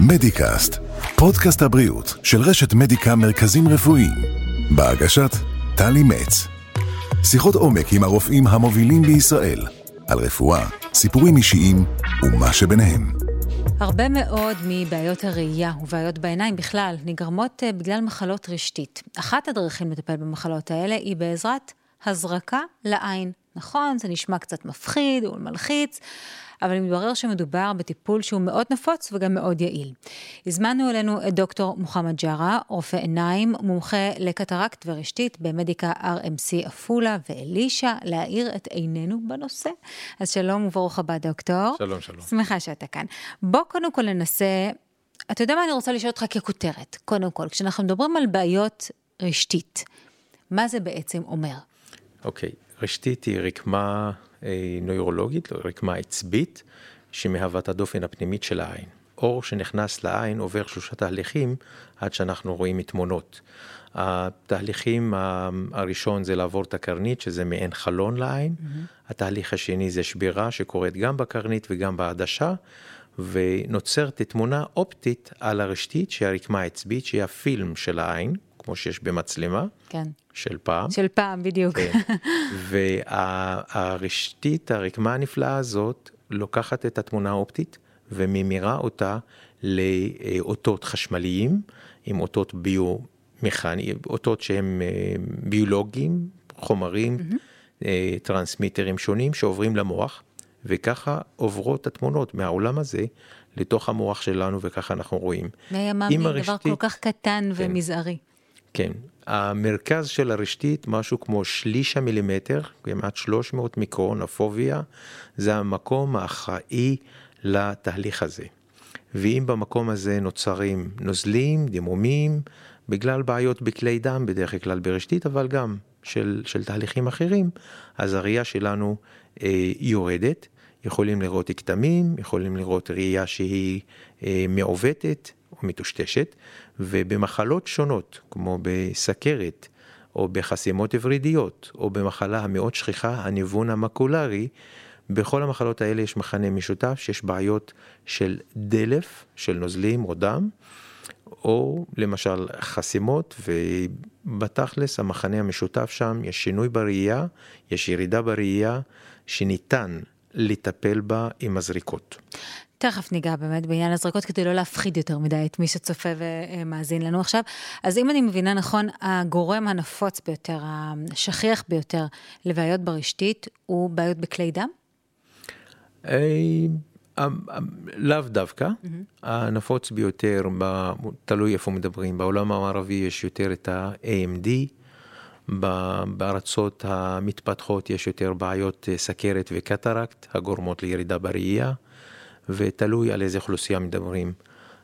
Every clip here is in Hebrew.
מדיקאסט, פודקאסט הבריאות של רשת מדיקה מרכזים רפואיים, בהגשת טלי מצ. שיחות עומק עם הרופאים המובילים בישראל, על רפואה, סיפורים אישיים ומה שביניהם. הרבה מאוד מבעיות הראייה ובעיות בעיניים בכלל נגרמות אה, בגלל מחלות רשתית. אחת הדרכים לטפל במחלות האלה היא בעזרת הזרקה לעין. נכון, זה נשמע קצת מפחיד ומלחיץ, אבל מתברר שמדובר בטיפול שהוא מאוד נפוץ וגם מאוד יעיל. הזמנו אלינו את דוקטור מוחמד ג'ארה, רופא עיניים, מומחה לקטרקט ורשתית במדיקה RMC עפולה ואלישע, להאיר את עינינו בנושא. אז שלום וברוך הבא דוקטור. שלום, שלום. שמחה שאתה כאן. בוא קודם כל ננסה, אתה יודע מה אני רוצה לשאול אותך ככותרת, קודם כל, כשאנחנו מדברים על בעיות רשתית, מה זה בעצם אומר? אוקיי. רשתית היא רקמה אה, נוירולוגית, רקמה עצבית, שמהווה את הדופן הפנימית של העין. אור שנכנס לעין עובר שלושה תהליכים עד שאנחנו רואים תמונות. התהליכים הראשון זה לעבור את הקרנית, שזה מעין חלון לעין. Mm-hmm. התהליך השני זה שבירה שקורית גם בקרנית וגם בעדשה, ונוצרת תמונה אופטית על הרשתית, שהיא הרקמה העצבית, שהיא הפילם של העין, כמו שיש במצלמה. כן. של פעם. של פעם, בדיוק. כן. והרשתית, הרקמה הנפלאה הזאת, לוקחת את התמונה האופטית וממירה אותה לאותות חשמליים, עם אותות ביומכניים, אותות שהם אה, ביולוגיים, חומרים, mm-hmm. טרנסמיטרים שונים שעוברים למוח, וככה עוברות התמונות מהעולם הזה לתוך המוח שלנו, וככה אנחנו רואים. מי אמר דבר כל כך קטן כן. ומזערי. כן, המרכז של הרשתית, משהו כמו שליש המילימטר, כמעט 300 מיקרון, הפוביה, זה המקום האחראי לתהליך הזה. ואם במקום הזה נוצרים נוזלים, דימומים, בגלל בעיות בכלי דם, בדרך כלל ברשתית, אבל גם של, של תהליכים אחרים, אז הראייה שלנו אה, יורדת. יכולים לראות כתמים, יכולים לראות ראייה שהיא אה, מעוותת או מטושטשת, ובמחלות שונות, כמו בסכרת, או בחסימות ורידיות, או במחלה המאוד שכיחה, הניוון המקולרי, בכל המחלות האלה יש מכנה משותף שיש בעיות של דלף, של נוזלים או דם, או למשל חסימות, ובתכלס המכנה המשותף שם, יש שינוי בראייה, יש ירידה בראייה, שניתן לטפל בה עם הזריקות. תכף ניגע באמת בעניין הזרקות כדי לא להפחיד יותר מדי את מי שצופה ומאזין לנו עכשיו. אז אם אני מבינה נכון, הגורם הנפוץ ביותר, השכיח ביותר לבעיות ברשתית, הוא בעיות בכלי דם? אה, לאו דווקא, הנפוץ ביותר, תלוי איפה מדברים, בעולם המערבי יש יותר את ה-AMD, בארצות המתפתחות יש יותר בעיות אה, סכרת וקטרקט הגורמות לירידה בראייה. ותלוי על איזה אוכלוסייה מדברים.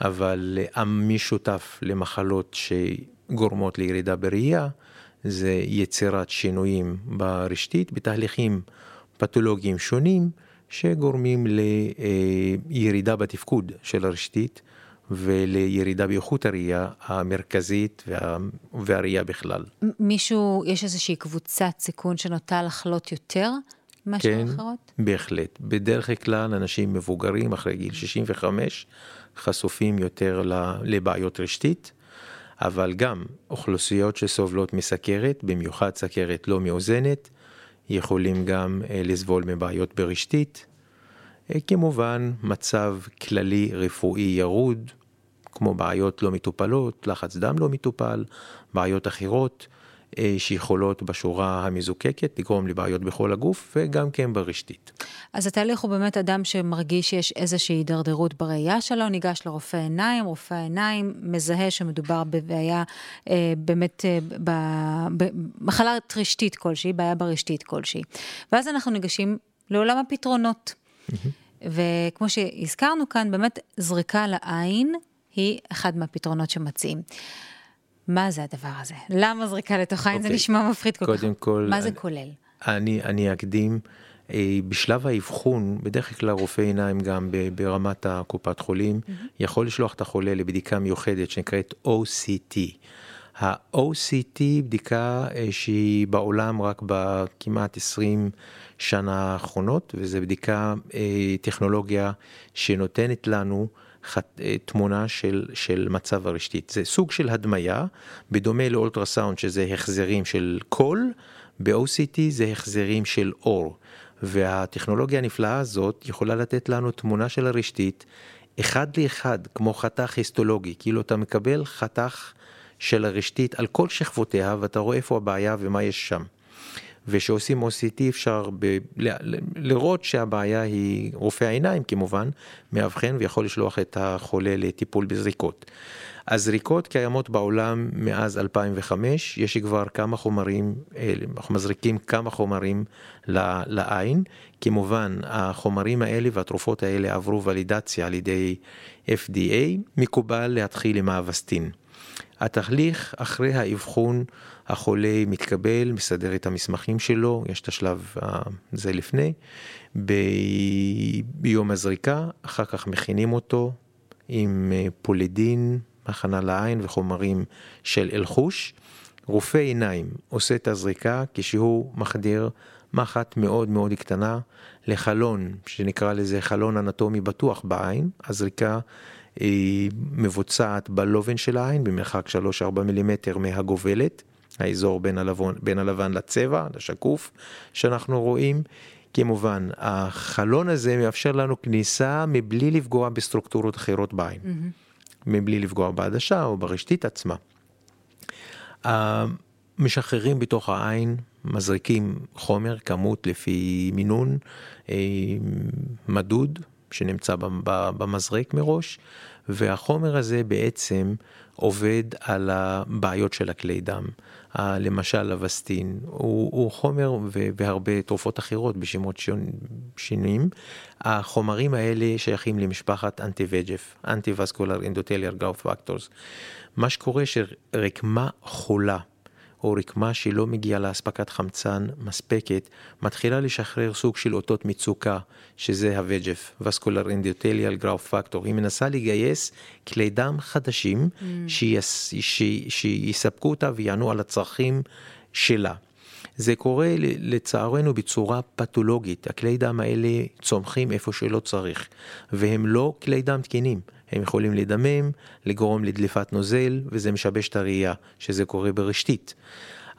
אבל המשותף למחלות שגורמות לירידה בראייה זה יצירת שינויים ברשתית בתהליכים פתולוגיים שונים שגורמים לירידה בתפקוד של הרשתית ולירידה באיכות הראייה המרכזית וה... והראייה בכלל. מישהו, יש איזושהי קבוצת סיכון שנוטה לחלות יותר? מאשר כן, אחרות? בהחלט. בדרך כלל אנשים מבוגרים אחרי גיל 65 חשופים יותר לבעיות רשתית, אבל גם אוכלוסיות שסובלות מסכרת, במיוחד סכרת לא מאוזנת, יכולים גם אה, לסבול מבעיות ברשתית. אה, כמובן, מצב כללי רפואי ירוד, כמו בעיות לא מטופלות, לחץ דם לא מטופל, בעיות אחרות. אה, שיכולות בשורה המזוקקת לגרום לבעיות בכל הגוף וגם כן ברשתית. אז התהליך הוא באמת אדם שמרגיש שיש איזושהי הידרדרות בראייה שלו, ניגש לרופא עיניים, רופא העיניים מזהה שמדובר בבעיה אה, באמת אה, במחלה רשתית כלשהי, בעיה ברשתית כלשהי. ואז אנחנו ניגשים לעולם הפתרונות. וכמו שהזכרנו כאן, באמת זריקה לעין היא אחד מהפתרונות שמציעים. מה זה הדבר הזה? למה זריקה לתוך העין? Okay. זה אוקיי. נשמע מפחיד כל כך. קודם כל... מה זה אני, כולל? אני, אני אקדים. אה, בשלב האבחון, בדרך כלל רופא עיניים גם ברמת הקופת חולים, mm-hmm. יכול לשלוח את החולה לבדיקה מיוחדת שנקראת OCT. ה-OCT בדיקה אה, שהיא בעולם רק בכמעט 20 שנה האחרונות, וזו בדיקה, אה, טכנולוגיה שנותנת לנו תמונה של, של מצב הרשתית. זה סוג של הדמיה, בדומה לאולטרסאונד שזה החזרים של קול, ב-OCT זה החזרים של אור. והטכנולוגיה הנפלאה הזאת יכולה לתת לנו תמונה של הרשתית אחד לאחד, כמו חתך היסטולוגי, כאילו אתה מקבל חתך של הרשתית על כל שכבותיה ואתה רואה איפה הבעיה ומה יש שם. וכשעושים OCT אפשר ב- ל- לראות שהבעיה היא רופא העיניים כמובן, מאבחן ויכול לשלוח את החולה לטיפול בזריקות. הזריקות קיימות בעולם מאז 2005, יש כבר כמה חומרים, אנחנו מזריקים כמה חומרים לעין, כמובן החומרים האלה והתרופות האלה עברו ולידציה על ידי FDA, מקובל להתחיל עם האבסטין. התהליך אחרי האבחון החולה מתקבל, מסדר את המסמכים שלו, יש את השלב הזה לפני, ביום הזריקה, אחר כך מכינים אותו עם אה, פולידין, הכנה לעין וחומרים של אלחוש. רופא עיניים עושה את הזריקה כשהוא מחדיר מחט מאוד מאוד קטנה לחלון, שנקרא לזה חלון אנטומי בטוח בעין. הזריקה היא מבוצעת בלובן של העין במרחק 3-4 מילימטר מהגובלת, האזור בין הלבן, בין הלבן לצבע, לשקוף שאנחנו רואים. כמובן, החלון הזה מאפשר לנו כניסה מבלי לפגוע בסטרוקטורות אחרות בעין. Mm-hmm. מבלי לפגוע בעדשה או ברשתית עצמה. משחררים בתוך העין, מזריקים חומר, כמות לפי מינון אה, מדוד שנמצא במזרק מראש, והחומר הזה בעצם עובד על הבעיות של הכלי דם. למשל אבסטין, הוא, הוא חומר והרבה תרופות אחרות בשמות שונים. החומרים האלה שייכים למשפחת אנטי-וג'ף, אנטי-וסקולר אינדוטליאר גאוף פקטורס. מה שקורה שרקמה חולה או רקמה שלא מגיעה לאספקת חמצן מספקת, מתחילה לשחרר סוג של אותות מצוקה, שזה הווג'ף, Vascular Endothelial Growth Factor. היא מנסה לגייס כלי דם חדשים mm. שיס, ש, שיספקו אותה ויענו על הצרכים שלה. זה קורה לצערנו בצורה פתולוגית, הכלי דם האלה צומחים איפה שלא צריך, והם לא כלי דם תקינים, הם יכולים לדמם, לגרום לדליפת נוזל, וזה משבש את הראייה, שזה קורה ברשתית.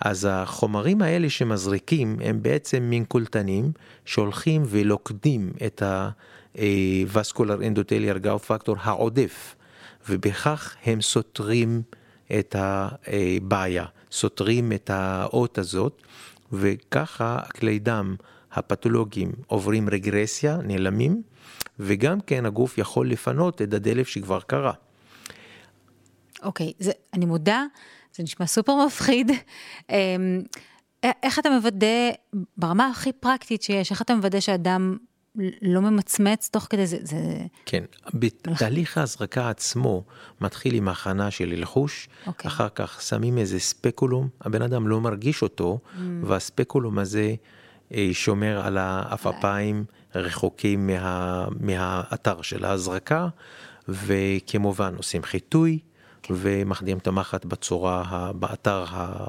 אז החומרים האלה שמזריקים הם בעצם מין קולטנים שהולכים ולוקדים את ה-Vascular Endothelial Gout Factor העודף, ובכך הם סותרים את הבעיה, סותרים את האות הזאת, וככה כלי דם הפתולוגיים עוברים רגרסיה, נעלמים, וגם כן הגוף יכול לפנות את הדלף שכבר קרה. אוקיי, okay, אני מודה, זה נשמע סופר מפחיד. אמ, איך אתה מוודא, ברמה הכי פרקטית שיש, איך אתה מוודא שאדם לא ממצמץ תוך כדי זה? זה... כן, בתהליך ההזרקה עצמו מתחיל עם הכנה של אלחוש, okay. אוקיי. אחר כך שמים איזה ספקולום, הבן אדם לא מרגיש אותו, mm. והספקולום הזה אה, שומר על העפעפיים רחוקים מה, מהאתר של ההזרקה, וכמובן עושים חיטוי ומחדירים את המחט בצורה, באתר ה...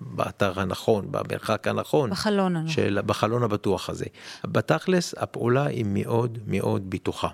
באתר הנכון, במרחק הנכון. בחלון הנכון. של, בחלון הבטוח הזה. בתכלס, הפעולה היא מאוד מאוד בטוחה.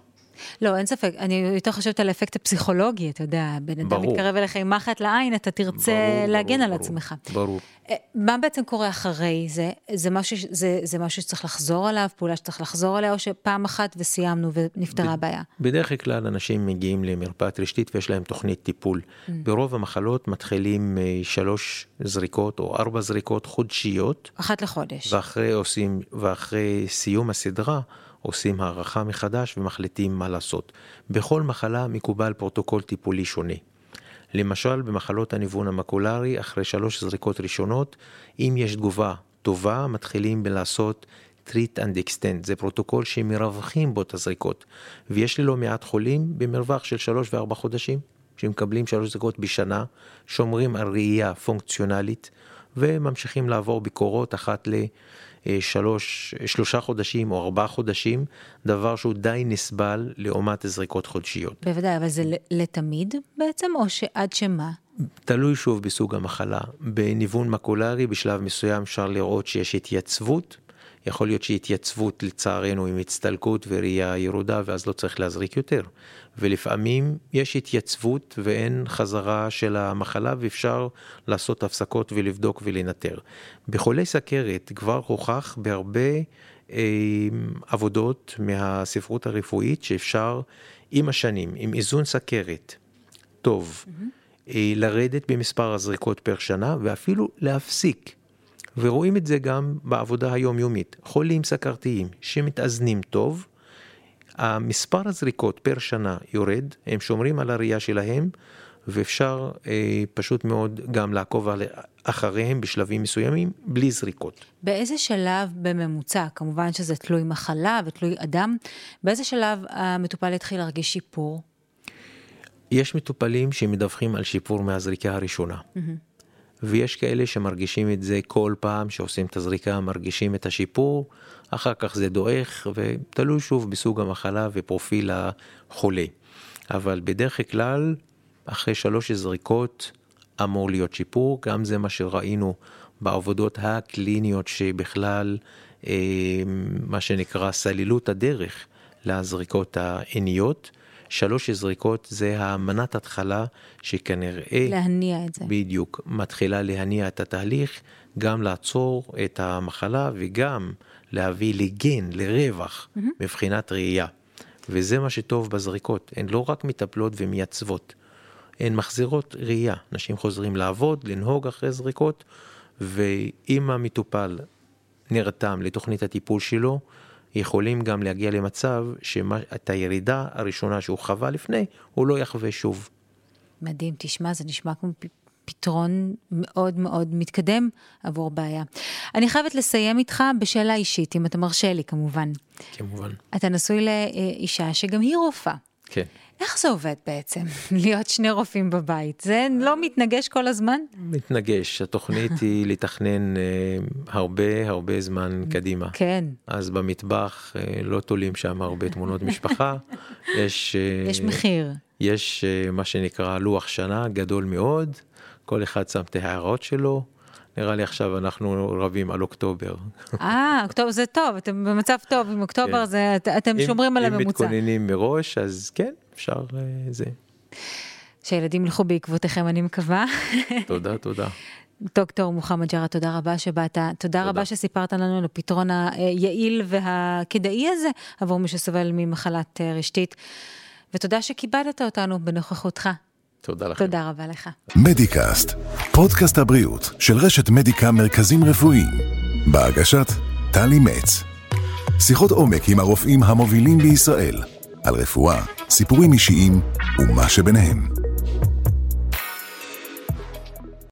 לא, אין ספק, אני יותר חושבת על האפקט הפסיכולוגי, אתה יודע, בן אדם מתקרב אליך עם מחט לעין, אתה תרצה ברור, להגן ברור, על ברור, עצמך. ברור. אה, מה בעצם קורה אחרי זה? זה משהו, זה, זה משהו שצריך לחזור עליו, פעולה שצריך לחזור עליה, או שפעם אחת וסיימנו ונפתרה הבעיה? בדרך כלל אנשים מגיעים למרפאת רשתית ויש להם תוכנית טיפול. Mm. ברוב המחלות מתחילים אה, שלוש זריקות או ארבע זריקות חודשיות. אחת לחודש. ואחרי עושים, ואחרי סיום הסדרה, עושים הערכה מחדש ומחליטים מה לעשות. בכל מחלה מקובל פרוטוקול טיפולי שונה. למשל, במחלות הניוון המקולרי, אחרי שלוש זריקות ראשונות, אם יש תגובה טובה, מתחילים בלעשות treat and extend, זה פרוטוקול שמרווחים בו את הזריקות. ויש לי לא מעט חולים במרווח של שלוש וארבע חודשים, שמקבלים שלוש זריקות בשנה, שומרים על ראייה פונקציונלית, וממשיכים לעבור ביקורות אחת ל... אה, שלוש, שלושה חודשים או ארבעה חודשים, דבר שהוא די נסבל לעומת זריקות חודשיות. בוודאי, אבל זה לתמיד בעצם, או שעד שמה? תלוי שוב בסוג המחלה. בניוון מקולרי בשלב מסוים אפשר לראות שיש התייצבות. יכול להיות שהתייצבות לצערנו עם הצטלקות וראייה ירודה ואז לא צריך להזריק יותר. ולפעמים יש התייצבות ואין חזרה של המחלה ואפשר לעשות הפסקות ולבדוק ולנטר. בחולי סכרת כבר הוכח בהרבה אה, עבודות מהספרות הרפואית שאפשר עם השנים, עם איזון סכרת טוב, mm-hmm. לרדת במספר הזריקות פר שנה ואפילו להפסיק. ורואים את זה גם בעבודה היומיומית. חולים סכרתיים שמתאזנים טוב, המספר הזריקות פר שנה יורד, הם שומרים על הראייה שלהם, ואפשר אה, פשוט מאוד גם לעקוב על, אחריהם בשלבים מסוימים, בלי זריקות. באיזה שלב בממוצע, כמובן שזה תלוי מחלה ותלוי אדם, באיזה שלב המטופל יתחיל להרגיש שיפור? יש מטופלים שמדווחים על שיפור מהזריקה הראשונה. Mm-hmm. ויש כאלה שמרגישים את זה כל פעם שעושים את הזריקה, מרגישים את השיפור, אחר כך זה דועך, ותלוי שוב בסוג המחלה ופרופיל החולה. אבל בדרך כלל, אחרי שלוש זריקות אמור להיות שיפור, גם זה מה שראינו בעבודות הקליניות שבכלל, אה, מה שנקרא סלילות הדרך לזריקות העיניות. שלוש זריקות זה המנת התחלה שכנראה... להניע את זה. בדיוק, מתחילה להניע את התהליך, גם לעצור את המחלה וגם להביא לגן, לרווח, mm-hmm. מבחינת ראייה. וזה מה שטוב בזריקות, הן לא רק מטפלות ומייצבות, הן מחזירות ראייה. אנשים חוזרים לעבוד, לנהוג אחרי זריקות, ואם המטופל נרתם לתוכנית הטיפול שלו, יכולים גם להגיע למצב שאת הירידה הראשונה שהוא חווה לפני, הוא לא יחווה שוב. מדהים, תשמע, זה נשמע כמו פתרון מאוד מאוד מתקדם עבור בעיה. אני חייבת לסיים איתך בשאלה אישית, אם אתה מרשה לי כמובן. כמובן. אתה נשוי לאישה שגם היא רופאה. כן. איך זה עובד בעצם, להיות שני רופאים בבית? זה לא מתנגש כל הזמן? מתנגש, התוכנית היא לתכנן אה, הרבה הרבה זמן קדימה. כן. אז במטבח אה, לא תולים שם הרבה תמונות משפחה. יש... אה, יש מחיר. יש אה, מה שנקרא לוח שנה גדול מאוד, כל אחד שם את ההערות שלו. נראה לי עכשיו אנחנו רבים על אוקטובר. אה, אוקטובר זה טוב, אתם במצב טוב, עם אוקטובר כן. זה, אתם אם, שומרים על הממוצע. אם מתכוננים מראש, אז כן, אפשר אה, זה. שילדים ילכו בעקבותיכם, אני מקווה. תודה, תודה. דוקטור מוחמד ג'ארה, תודה רבה שבאת, תודה, תודה רבה שסיפרת לנו על הפתרון היעיל והכדאי הזה עבור מי שסובל ממחלת אה, רשתית, ותודה שכיבדת אותנו בנוכחותך. תודה לכם. תודה רבה לך. מדיקאסט, פודקאסט הבריאות של רשת מדיקה מרכזים רפואיים, בהגשת טלי מצ. שיחות עומק עם הרופאים המובילים בישראל, על רפואה, סיפורים אישיים ומה שביניהם.